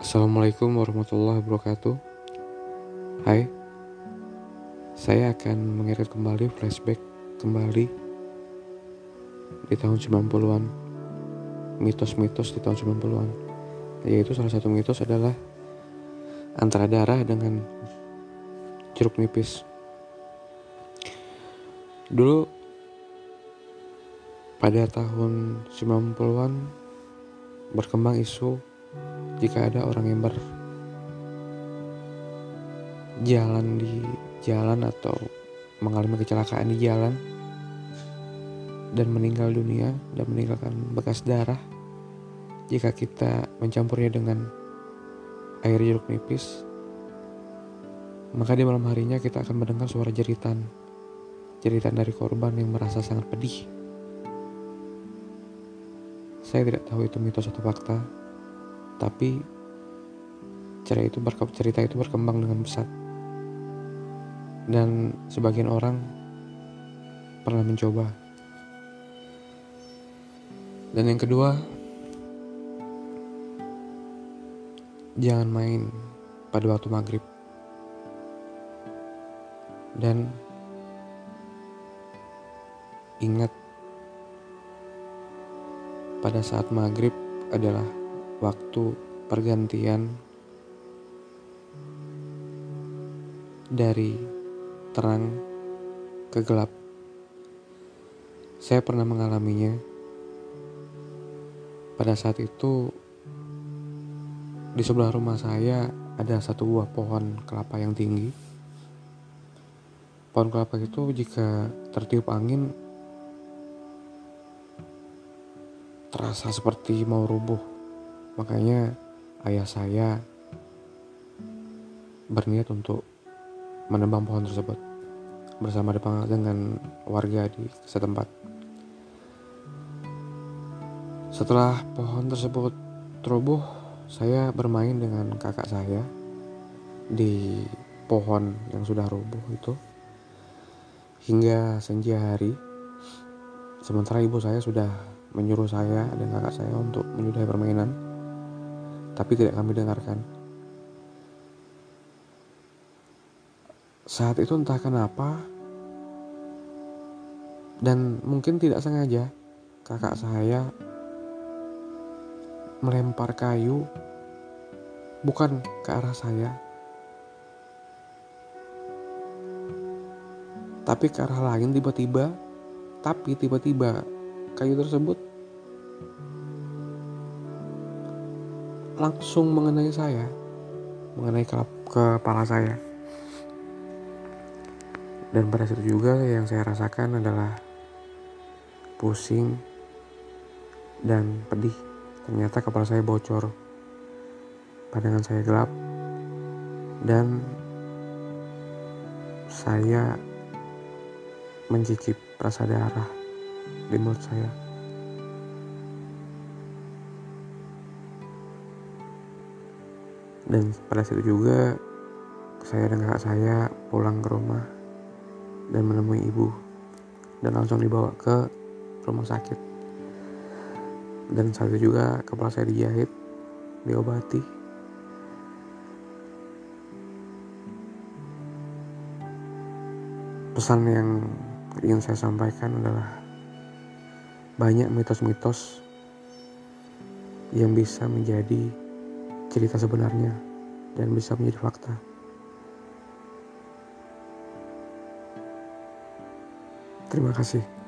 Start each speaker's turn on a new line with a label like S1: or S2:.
S1: Assalamualaikum warahmatullahi wabarakatuh. Hai. Saya akan mengirim kembali flashback kembali Di tahun 90-an Mitos-mitos di tahun 90-an Yaitu salah satu mitos adalah Antara darah dengan jeruk nipis. Dulu pada tahun 90-an berkembang isu jika ada orang yang berjalan di jalan atau mengalami kecelakaan di jalan dan meninggal dunia dan meninggalkan bekas darah jika kita mencampurnya dengan air jeruk nipis maka di malam harinya kita akan mendengar suara jeritan. Jeritan dari korban yang merasa sangat pedih. Saya tidak tahu itu mitos atau fakta, tapi cerita itu, cerita itu berkembang dengan pesat. Dan sebagian orang pernah mencoba. Dan yang kedua, jangan main pada waktu maghrib. Dan ingat pada saat maghrib adalah waktu pergantian dari terang ke gelap. Saya pernah mengalaminya. Pada saat itu, di sebelah rumah saya ada satu buah pohon kelapa yang tinggi. Pohon kelapa itu jika tertiup angin terasa seperti mau rubuh. Makanya ayah saya berniat untuk menebang pohon tersebut bersama dengan warga di setempat. Setelah pohon tersebut terubuh, saya bermain dengan kakak saya di pohon yang sudah rubuh itu hingga senja hari. Sementara ibu saya sudah menyuruh saya dan kakak saya untuk menyudahi permainan, tapi tidak kami dengarkan. Saat itu entah kenapa, dan mungkin tidak sengaja, kakak saya melempar kayu bukan ke arah saya, tapi ke arah lain tiba-tiba, tapi tiba-tiba kayu tersebut langsung mengenai saya, mengenai ke kepala saya. Dan pada saat itu juga yang saya rasakan adalah pusing dan pedih. Ternyata kepala saya bocor, pandangan saya gelap, dan saya mencicip rasa darah di mulut saya. Dan pada saat itu juga saya dan kakak saya pulang ke rumah dan menemui ibu dan langsung dibawa ke rumah sakit. Dan saat itu juga kepala saya dijahit, diobati. Pesan yang ingin saya sampaikan adalah banyak mitos-mitos yang bisa menjadi cerita sebenarnya dan bisa menjadi fakta. Terima kasih.